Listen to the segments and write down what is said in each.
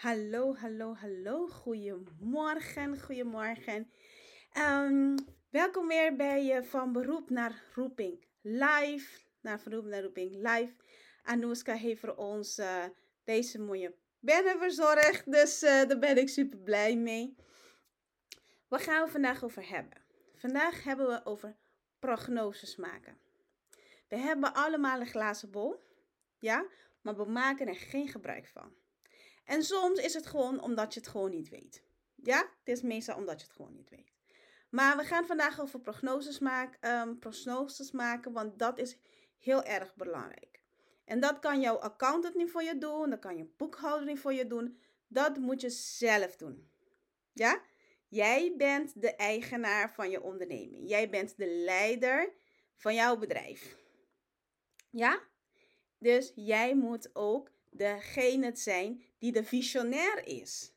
Hallo, hallo, hallo. Goedemorgen, goedemorgen. Um, welkom weer bij uh, Van Beroep naar Roeping Live. Naar Beroep naar Roeping Live. Anouska heeft voor ons uh, deze mooie banner verzorgd. Dus uh, daar ben ik super blij mee. Wat gaan we vandaag over hebben? Vandaag hebben we over prognoses maken. We hebben allemaal een glazen bol. Ja, maar we maken er geen gebruik van. En soms is het gewoon omdat je het gewoon niet weet. Ja, het is meestal omdat je het gewoon niet weet. Maar we gaan vandaag over prognoses maken, um, prognoses maken want dat is heel erg belangrijk. En dat kan jouw accountant niet voor je doen, dat kan je boekhouder niet voor je doen. Dat moet je zelf doen. Ja? Jij bent de eigenaar van je onderneming. Jij bent de leider van jouw bedrijf. Ja? Dus jij moet ook degene zijn die de visionair is.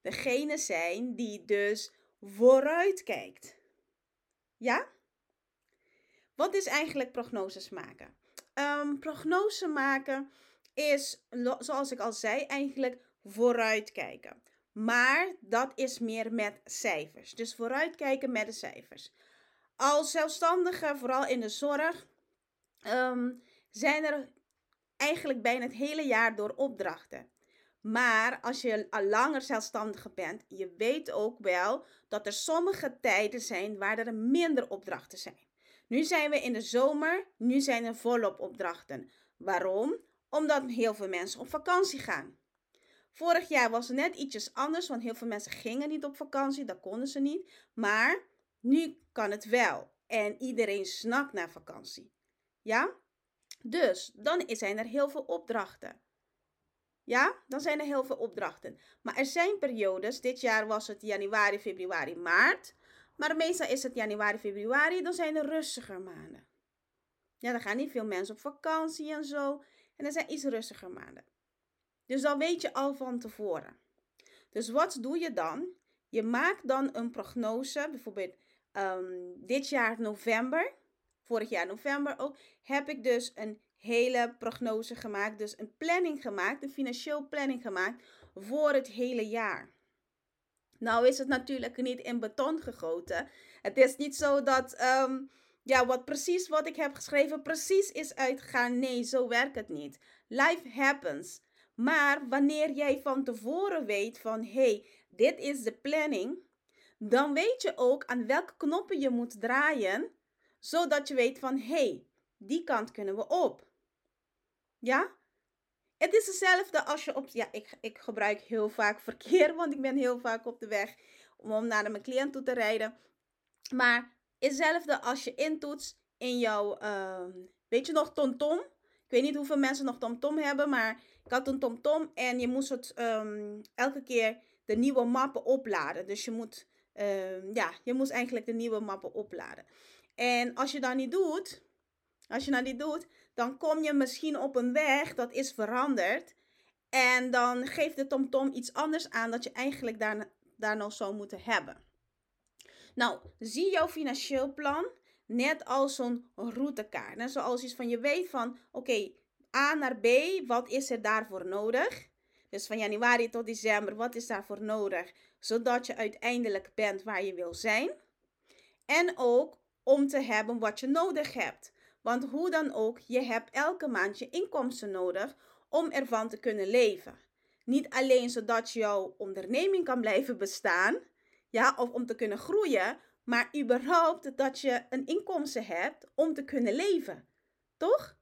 Degene zijn die dus vooruit kijkt. Ja? Wat is eigenlijk prognoses maken? Um, prognose maken is, zoals ik al zei, eigenlijk vooruitkijken. Maar dat is meer met cijfers. Dus vooruitkijken met de cijfers. Als zelfstandige, vooral in de zorg, um, zijn er eigenlijk bijna het hele jaar door opdrachten. Maar als je al langer zelfstandige bent, je weet ook wel dat er sommige tijden zijn waar er minder opdrachten zijn. Nu zijn we in de zomer, nu zijn er volop opdrachten. Waarom? Omdat heel veel mensen op vakantie gaan. Vorig jaar was het net ietsjes anders, want heel veel mensen gingen niet op vakantie, dat konden ze niet. Maar nu kan het wel. En iedereen snakt naar vakantie. Ja? Dus dan zijn er heel veel opdrachten. Ja, dan zijn er heel veel opdrachten. Maar er zijn periodes, dit jaar was het januari, februari, maart. Maar meestal is het januari, februari, dan zijn er rustiger maanden. Ja, dan gaan niet veel mensen op vakantie en zo. En er zijn iets rustiger maanden. Dus dan weet je al van tevoren. Dus wat doe je dan? Je maakt dan een prognose, bijvoorbeeld um, dit jaar november vorig jaar november ook, heb ik dus een hele prognose gemaakt. Dus een planning gemaakt, een financieel planning gemaakt voor het hele jaar. Nou is het natuurlijk niet in beton gegoten. Het is niet zo dat, um, ja, wat precies wat ik heb geschreven precies is uitgegaan. Nee, zo werkt het niet. Life happens. Maar wanneer jij van tevoren weet van, hey, dit is de planning, dan weet je ook aan welke knoppen je moet draaien zodat je weet van, hé, hey, die kant kunnen we op. Ja? Het is hetzelfde als je op... Ja, ik, ik gebruik heel vaak verkeer, want ik ben heel vaak op de weg om naar mijn cliënt toe te rijden. Maar hetzelfde als je intoetst in jouw... Uh, weet je nog, TomTom? Ik weet niet hoeveel mensen nog TomTom hebben, maar ik had een TomTom en je moest het um, elke keer de nieuwe mappen opladen. Dus je moet... Uh, ja, je moest eigenlijk de nieuwe mappen opladen. En als je dat niet doet, als je dat niet doet, dan kom je misschien op een weg dat is veranderd. En dan geeft de TomTom iets anders aan dat je eigenlijk daar, daar nog zou moeten hebben. Nou, zie jouw financieel plan net als zo'n routekaart. Net zoals iets van je weet van, oké, A naar B, wat is er daarvoor nodig? Dus van januari tot december, wat is daarvoor nodig? Zodat je uiteindelijk bent waar je wil zijn. En ook om te hebben wat je nodig hebt. Want hoe dan ook, je hebt elke maand je inkomsten nodig om ervan te kunnen leven. Niet alleen zodat jouw onderneming kan blijven bestaan, ja, of om te kunnen groeien, maar überhaupt dat je een inkomsten hebt om te kunnen leven. Toch?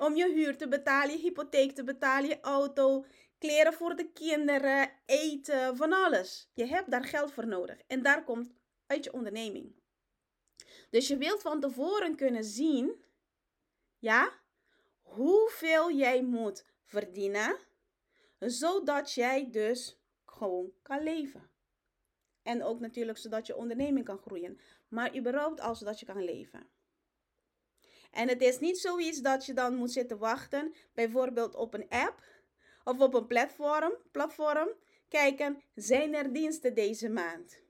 Om je huur te betalen, je hypotheek te betalen, je auto, kleren voor de kinderen, eten, van alles. Je hebt daar geld voor nodig en daar komt uit je onderneming. Dus je wilt van tevoren kunnen zien, ja, hoeveel jij moet verdienen, zodat jij dus gewoon kan leven. En ook natuurlijk zodat je onderneming kan groeien. Maar überhaupt al zodat je kan leven. En het is niet zoiets dat je dan moet zitten wachten, bijvoorbeeld op een app of op een platform, platform kijken, zijn er diensten deze maand?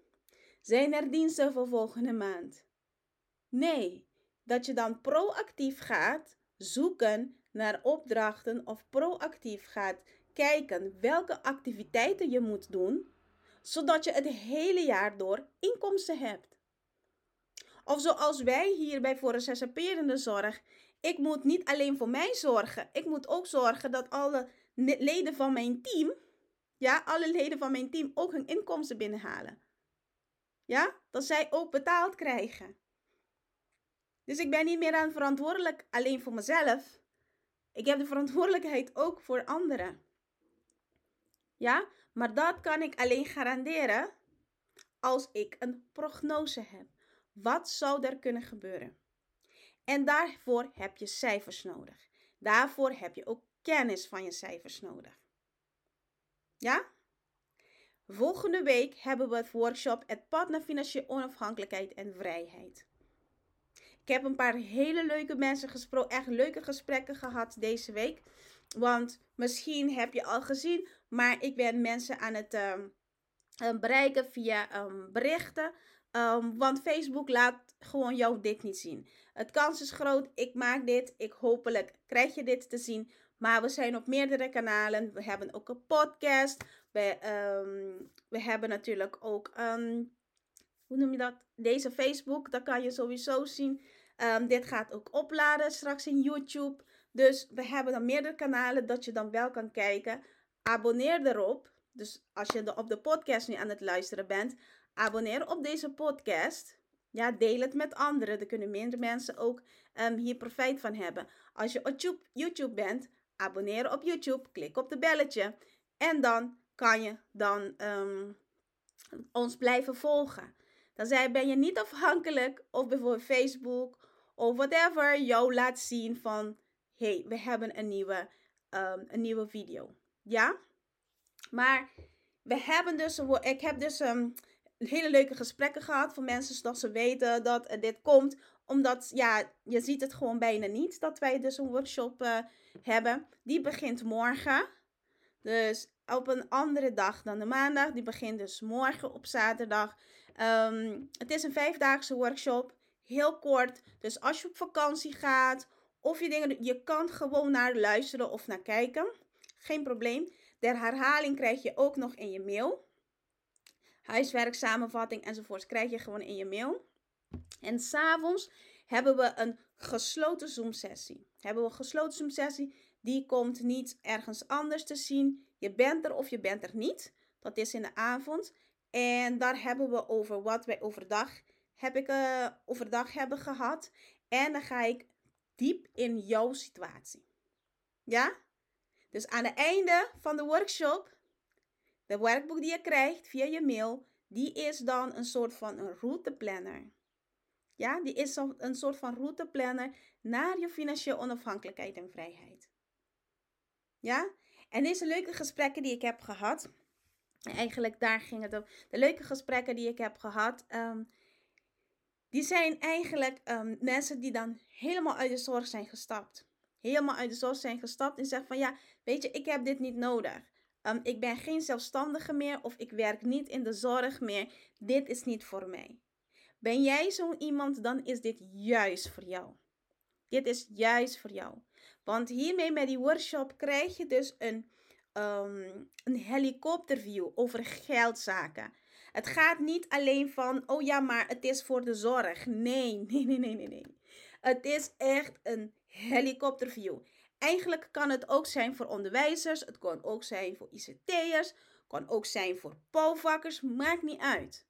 Zijn er diensten voor volgende maand? Nee, dat je dan proactief gaat zoeken naar opdrachten of proactief gaat kijken welke activiteiten je moet doen, zodat je het hele jaar door inkomsten hebt. Of zoals wij hier bij Voor een Zorg. Ik moet niet alleen voor mij zorgen. Ik moet ook zorgen dat alle leden van mijn team, ja, alle leden van mijn team ook hun inkomsten binnenhalen. Ja, dat zij ook betaald krijgen. Dus ik ben niet meer aan verantwoordelijk alleen voor mezelf. Ik heb de verantwoordelijkheid ook voor anderen. Ja, maar dat kan ik alleen garanderen als ik een prognose heb. Wat zou er kunnen gebeuren? En daarvoor heb je cijfers nodig. Daarvoor heb je ook kennis van je cijfers nodig. Ja? Volgende week hebben we het workshop Het pad naar financiële onafhankelijkheid en vrijheid. Ik heb een paar hele leuke mensen gesproken, echt leuke gesprekken gehad deze week. Want misschien heb je al gezien, maar ik ben mensen aan het um, bereiken via um, berichten. Want Facebook laat gewoon jou dit niet zien. Het kans is groot, ik maak dit, ik hopelijk krijg je dit te zien. Maar we zijn op meerdere kanalen. We hebben ook een podcast. We, we hebben natuurlijk ook, um, hoe noem je dat? Deze Facebook, dat kan je sowieso zien. Dit gaat ook opladen straks in YouTube. Dus we hebben dan meerdere kanalen dat je dan wel kan kijken. Abonneer erop. Dus als je op de podcast nu aan het luisteren bent, abonneer op deze podcast. Ja, deel het met anderen. Er kunnen minder mensen ook um, hier profijt van hebben. Als je op YouTube bent, abonneer op YouTube. Klik op de belletje. En dan kan je dan um, ons blijven volgen. Dan ben je niet afhankelijk of bijvoorbeeld Facebook of whatever jou laat zien van hey, we hebben een nieuwe, um, een nieuwe video. Ja? Maar we hebben dus, ik heb dus um, hele leuke gesprekken gehad voor mensen zodat ze weten dat dit komt. Omdat, ja, je ziet het gewoon bijna niet dat wij dus een workshop uh, hebben. Die begint morgen. Dus op een andere dag dan de maandag. Die begint dus morgen op zaterdag. Um, het is een vijfdaagse workshop. Heel kort. Dus als je op vakantie gaat of je dingen, je kan gewoon naar luisteren of naar kijken. Geen probleem. De herhaling krijg je ook nog in je mail. Huiswerk, samenvatting enzovoort krijg je gewoon in je mail. En s'avonds hebben we een gesloten Zoom-sessie. Hebben we een gesloten Zoom-sessie. Die komt niet ergens anders te zien. Je bent er of je bent er niet. Dat is in de avond. En daar hebben we over wat wij overdag, heb ik, uh, overdag hebben gehad. En dan ga ik diep in jouw situatie. Ja? Dus aan het einde van de workshop, de werkboek die je krijgt via je mail, die is dan een soort van een routeplanner. Ja, die is een soort van routeplanner naar je financiële onafhankelijkheid en vrijheid. Ja? En deze leuke gesprekken die ik heb gehad, eigenlijk daar ging het om. De leuke gesprekken die ik heb gehad, ehm, die zijn eigenlijk um, mensen die dan helemaal uit de zorg zijn gestapt. Helemaal uit de zorg zijn gestapt en zeggen van ja, weet je, ik heb dit niet nodig. Um, ik ben geen zelfstandige meer of ik werk niet in de zorg meer. Dit is niet voor mij. Ben jij zo'n iemand, dan is dit juist voor jou. Dit is juist voor jou. Want hiermee met die workshop krijg je dus een, um, een helikopterview over geldzaken. Het gaat niet alleen van, oh ja, maar het is voor de zorg. Nee, nee, nee, nee, nee. nee. Het is echt een helikopterview. Eigenlijk kan het ook zijn voor onderwijzers, het kan ook zijn voor ICT'ers, kan ook zijn voor bouwvakkers, maakt niet uit.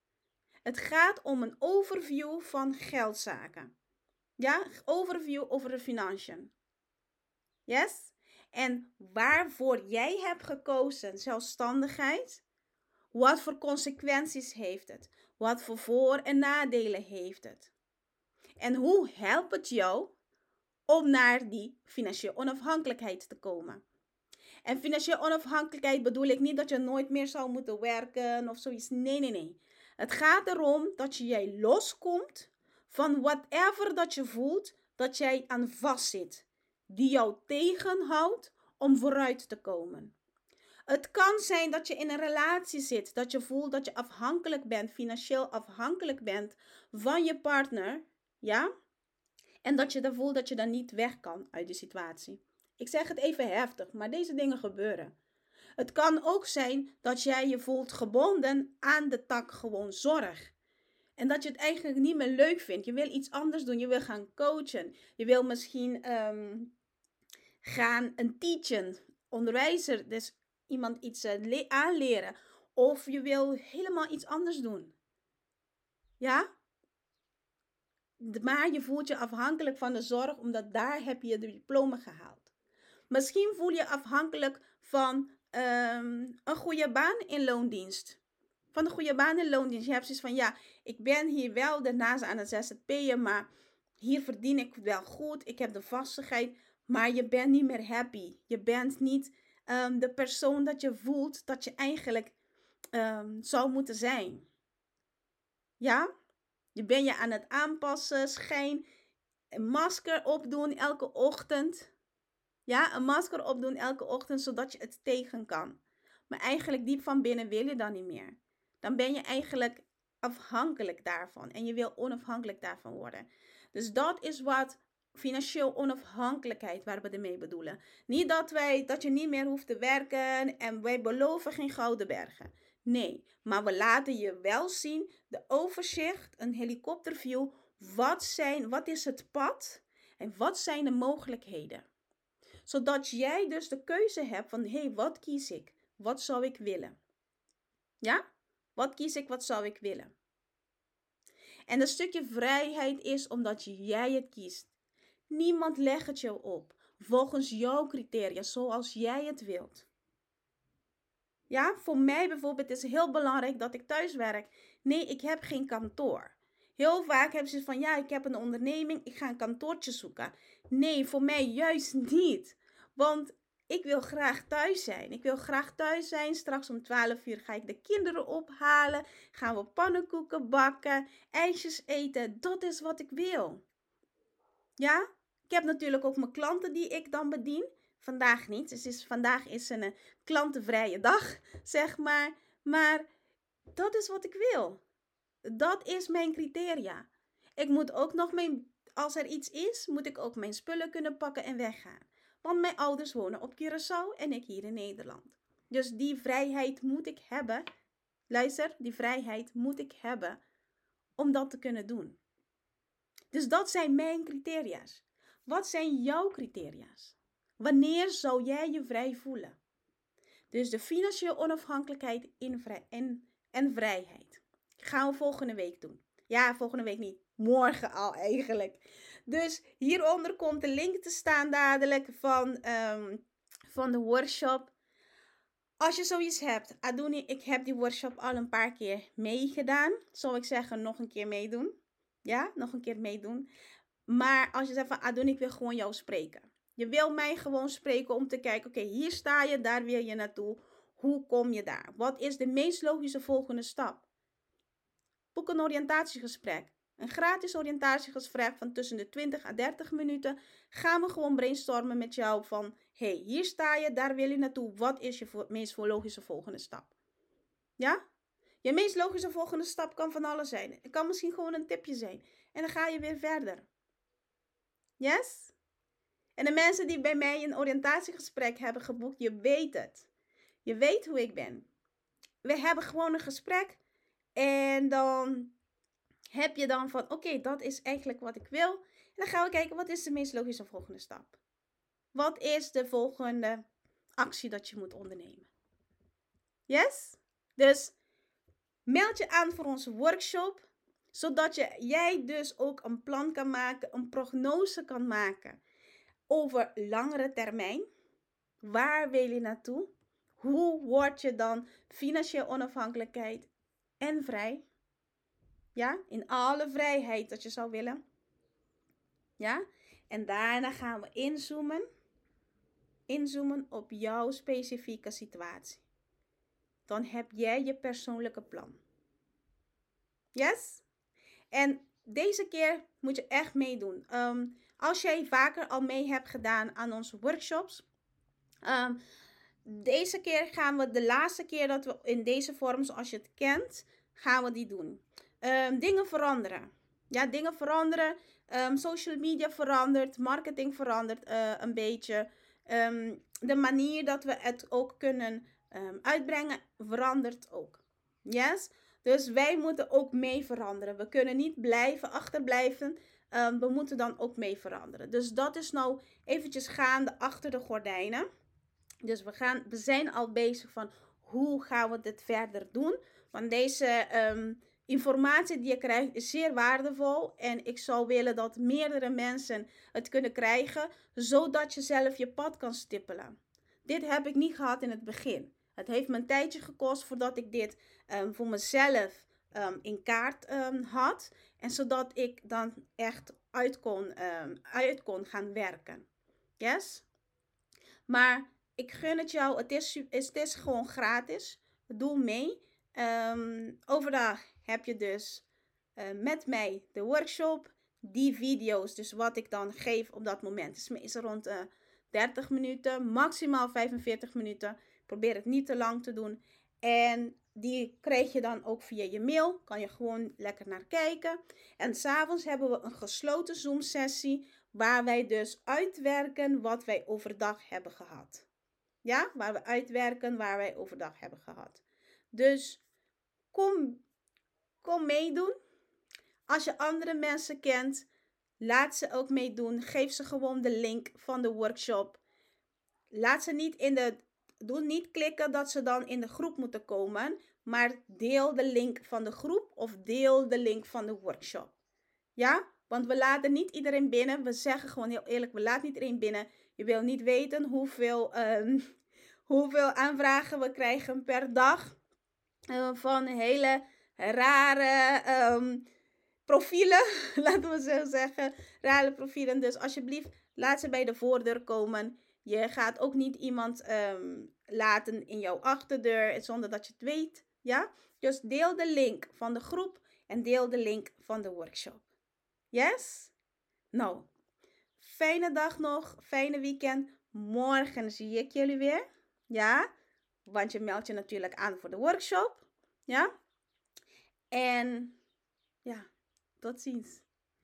Het gaat om een overview van geldzaken. Ja, overview over de financiën. Yes? En waarvoor jij hebt gekozen, zelfstandigheid, wat voor consequenties heeft het? Wat voor voor- en nadelen heeft het? En hoe helpt het jou om naar die financiële onafhankelijkheid te komen? En financiële onafhankelijkheid bedoel ik niet dat je nooit meer zou moeten werken of zoiets. Nee, nee, nee. Het gaat erom dat je jij loskomt van whatever dat je voelt dat jij aan vastzit, die jou tegenhoudt om vooruit te komen. Het kan zijn dat je in een relatie zit, dat je voelt dat je afhankelijk bent, financieel afhankelijk bent van je partner, ja? En dat je dan voelt dat je dan niet weg kan uit die situatie. Ik zeg het even heftig, maar deze dingen gebeuren. Het kan ook zijn dat jij je voelt gebonden aan de tak gewoon zorg. En dat je het eigenlijk niet meer leuk vindt. Je wil iets anders doen. Je wil gaan coachen. Je wil misschien ehm, gaan een teachen, onderwijzer, dus iemand iets uh, aanleren. Of je wil helemaal iets anders doen. Ja? Maar je voelt je afhankelijk van de zorg, omdat daar heb je de diploma gehaald. Misschien voel je afhankelijk van um, een goede baan in loondienst. Van een goede baan in loondienst. Je hebt zoiets van, ja, ik ben hier wel daarnaast aan het ZZP'en, maar hier verdien ik wel goed. Ik heb de vastigheid, maar je bent niet meer happy. Je bent niet um, de persoon dat je voelt dat je eigenlijk um, zou moeten zijn. Ja? Je bent je aan het aanpassen, schijn, een masker opdoen elke ochtend. Ja, een masker opdoen elke ochtend zodat je het tegen kan. Maar eigenlijk diep van binnen wil je dan niet meer. Dan ben je eigenlijk afhankelijk daarvan en je wil onafhankelijk daarvan worden. Dus dat is wat financieel onafhankelijkheid waar we ermee bedoelen. Niet dat, wij, dat je niet meer hoeft te werken en wij beloven geen gouden bergen. Nee, maar we laten je wel zien de overzicht, een helikopterview. Wat, zijn, wat is het pad en wat zijn de mogelijkheden? Zodat jij dus de keuze hebt van, hé, hey, wat kies ik? Wat zou ik willen? Ja? Wat kies ik? Wat zou ik willen? En een stukje vrijheid is omdat jij het kiest. Niemand legt het je op volgens jouw criteria, zoals jij het wilt. Ja, voor mij bijvoorbeeld is het heel belangrijk dat ik thuis werk. Nee, ik heb geen kantoor. Heel vaak hebben ze van ja, ik heb een onderneming, ik ga een kantoortje zoeken. Nee, voor mij juist niet. Want ik wil graag thuis zijn. Ik wil graag thuis zijn. Straks om 12 uur ga ik de kinderen ophalen. Gaan we pannenkoeken bakken, ijsjes eten. Dat is wat ik wil. Ja? Ik heb natuurlijk ook mijn klanten die ik dan bedien. Vandaag niet. Dus is, vandaag is een uh, klantenvrije dag, zeg maar. Maar dat is wat ik wil. Dat is mijn criteria. Ik moet ook nog mijn, als er iets is, moet ik ook mijn spullen kunnen pakken en weggaan. Want mijn ouders wonen op Curaçao en ik hier in Nederland. Dus die vrijheid moet ik hebben. Luister, die vrijheid moet ik hebben om dat te kunnen doen. Dus dat zijn mijn criteria's. Wat zijn jouw criteria's? Wanneer zou jij je vrij voelen? Dus de financiële onafhankelijkheid in vrij en, en vrijheid. Gaan we volgende week doen. Ja, volgende week niet. Morgen al eigenlijk. Dus hieronder komt de link te staan dadelijk van, um, van de workshop. Als je zoiets hebt, Adoni, ik heb die workshop al een paar keer meegedaan. Zou ik zeggen, nog een keer meedoen. Ja, nog een keer meedoen. Maar als je zegt van Adoni, ik wil gewoon jou spreken. Je wil mij gewoon spreken om te kijken, oké, hier sta je, daar wil je naartoe. Hoe kom je daar? Wat is de meest logische volgende stap? Boek een oriëntatiegesprek. Een gratis oriëntatiegesprek van tussen de 20 à 30 minuten. Gaan we gewoon brainstormen met jou van, hey, hier sta je, daar wil je naartoe. Wat is je meest logische volgende stap? Ja? Je meest logische volgende stap kan van alles zijn. Het kan misschien gewoon een tipje zijn. En dan ga je weer verder. Yes? En de mensen die bij mij een oriëntatiegesprek hebben geboekt, je weet het. Je weet hoe ik ben. We hebben gewoon een gesprek en dan heb je dan van, oké, dat is eigenlijk wat ik wil. En dan gaan we kijken, wat is de meest logische volgende stap? Wat is de volgende actie dat je moet ondernemen? Yes? Dus meld je aan voor onze workshop, zodat je, jij dus ook een plan kan maken, een prognose kan maken over langere termijn. Waar wil je naartoe? Hoe word je dan financieel onafhankelijkheid en vrij? Ja, in alle vrijheid dat je zou willen. Ja, en daarna gaan we inzoomen. Inzoomen op jouw specifieke situatie. Dan heb jij je persoonlijke plan. Yes? En deze keer moet je echt meedoen. Ehm, als jij vaker al mee hebt gedaan aan onze workshops. Ehm, deze keer gaan we de laatste keer dat we in deze vorm, zoals je het kent, gaan we die doen. Um, dingen veranderen. Ja, dingen veranderen. social media verandert. Marketing verandert uh, een beetje. de manier dat we het ook kunnen uitbrengen verandert ook. Yes? Dus wij moeten ook mee veranderen. We kunnen niet blijven achterblijven. Um, we moeten dan ook mee veranderen. Dus dat is nou eventjes gaande achter de gordijnen. Dus we, gaan, we zijn al bezig van hoe gaan we dit verder doen. Want deze um, informatie die je krijgt is zeer waardevol. En ik zou willen dat meerdere mensen het kunnen krijgen. Zodat je zelf je pad kan stippelen. Dit heb ik niet gehad in het begin. Het heeft me een tijdje gekost voordat ik dit um, voor mezelf um, in kaart um, had. En zodat ik dan echt uit kon, uit kon gaan werken. Yes? Maar ik gun het jou. Het is, het is gewoon gratis. Doe mee. overdag heb je dus uh, met mij de workshop. Die video's, dus wat ik dan geef op dat moment, is meestal rond uh, 30 minuten, maximaal 45 minuten. Probeer het niet te lang te doen. En die krijg je dan ook via je mail. Kan je gewoon lekker naar kijken. En s'avonds hebben we een gesloten Zoom sessie. Waar wij dus uitwerken wat wij overdag hebben gehad. Ja, waar we uitwerken waar wij overdag hebben gehad. Dus kom, kom meedoen. Als je andere mensen kent, laat ze ook meedoen. Geef ze gewoon de link van de workshop. Laat ze niet in de doe niet klikken dat ze dan in de groep moeten komen, maar deel de link van de groep of deel de link van de workshop. Ja? Want we laten niet iedereen binnen. We zeggen gewoon heel eerlijk, we laten niet iedereen binnen. Je wil niet weten hoeveel, um, hoeveel aanvragen we krijgen per dag. Uh, van hele rare um, profielen, laten we zo zeggen. Rare profielen. Dus alsjeblieft, laat ze bij de voordeur komen. Je gaat ook niet iemand um, laten in jouw achterdeur zonder dat je het weet. Ja? Dus deel de link van de groep en deel de link van de workshop. Yes? Nou, fijne dag nog, fijne weekend. Morgen zie ik jullie weer. Ja? Want je meldt je natuurlijk aan voor de workshop. Ja? En ja, tot ziens.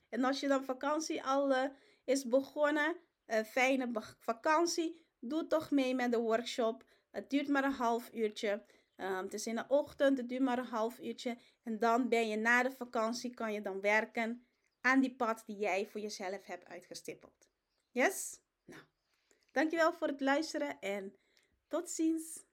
En als je dan vakantie al uh, is begonnen, fijne vakantie. Doe toch mee met de workshop. Het duurt maar een half uurtje. Um, het is in de ochtend, het duurt maar een half uurtje. En dan ben je na de vakantie, kan je dan werken aan die pad die jij voor jezelf hebt uitgestippeld. Yes? Nou, dankjewel voor het luisteren en tot ziens.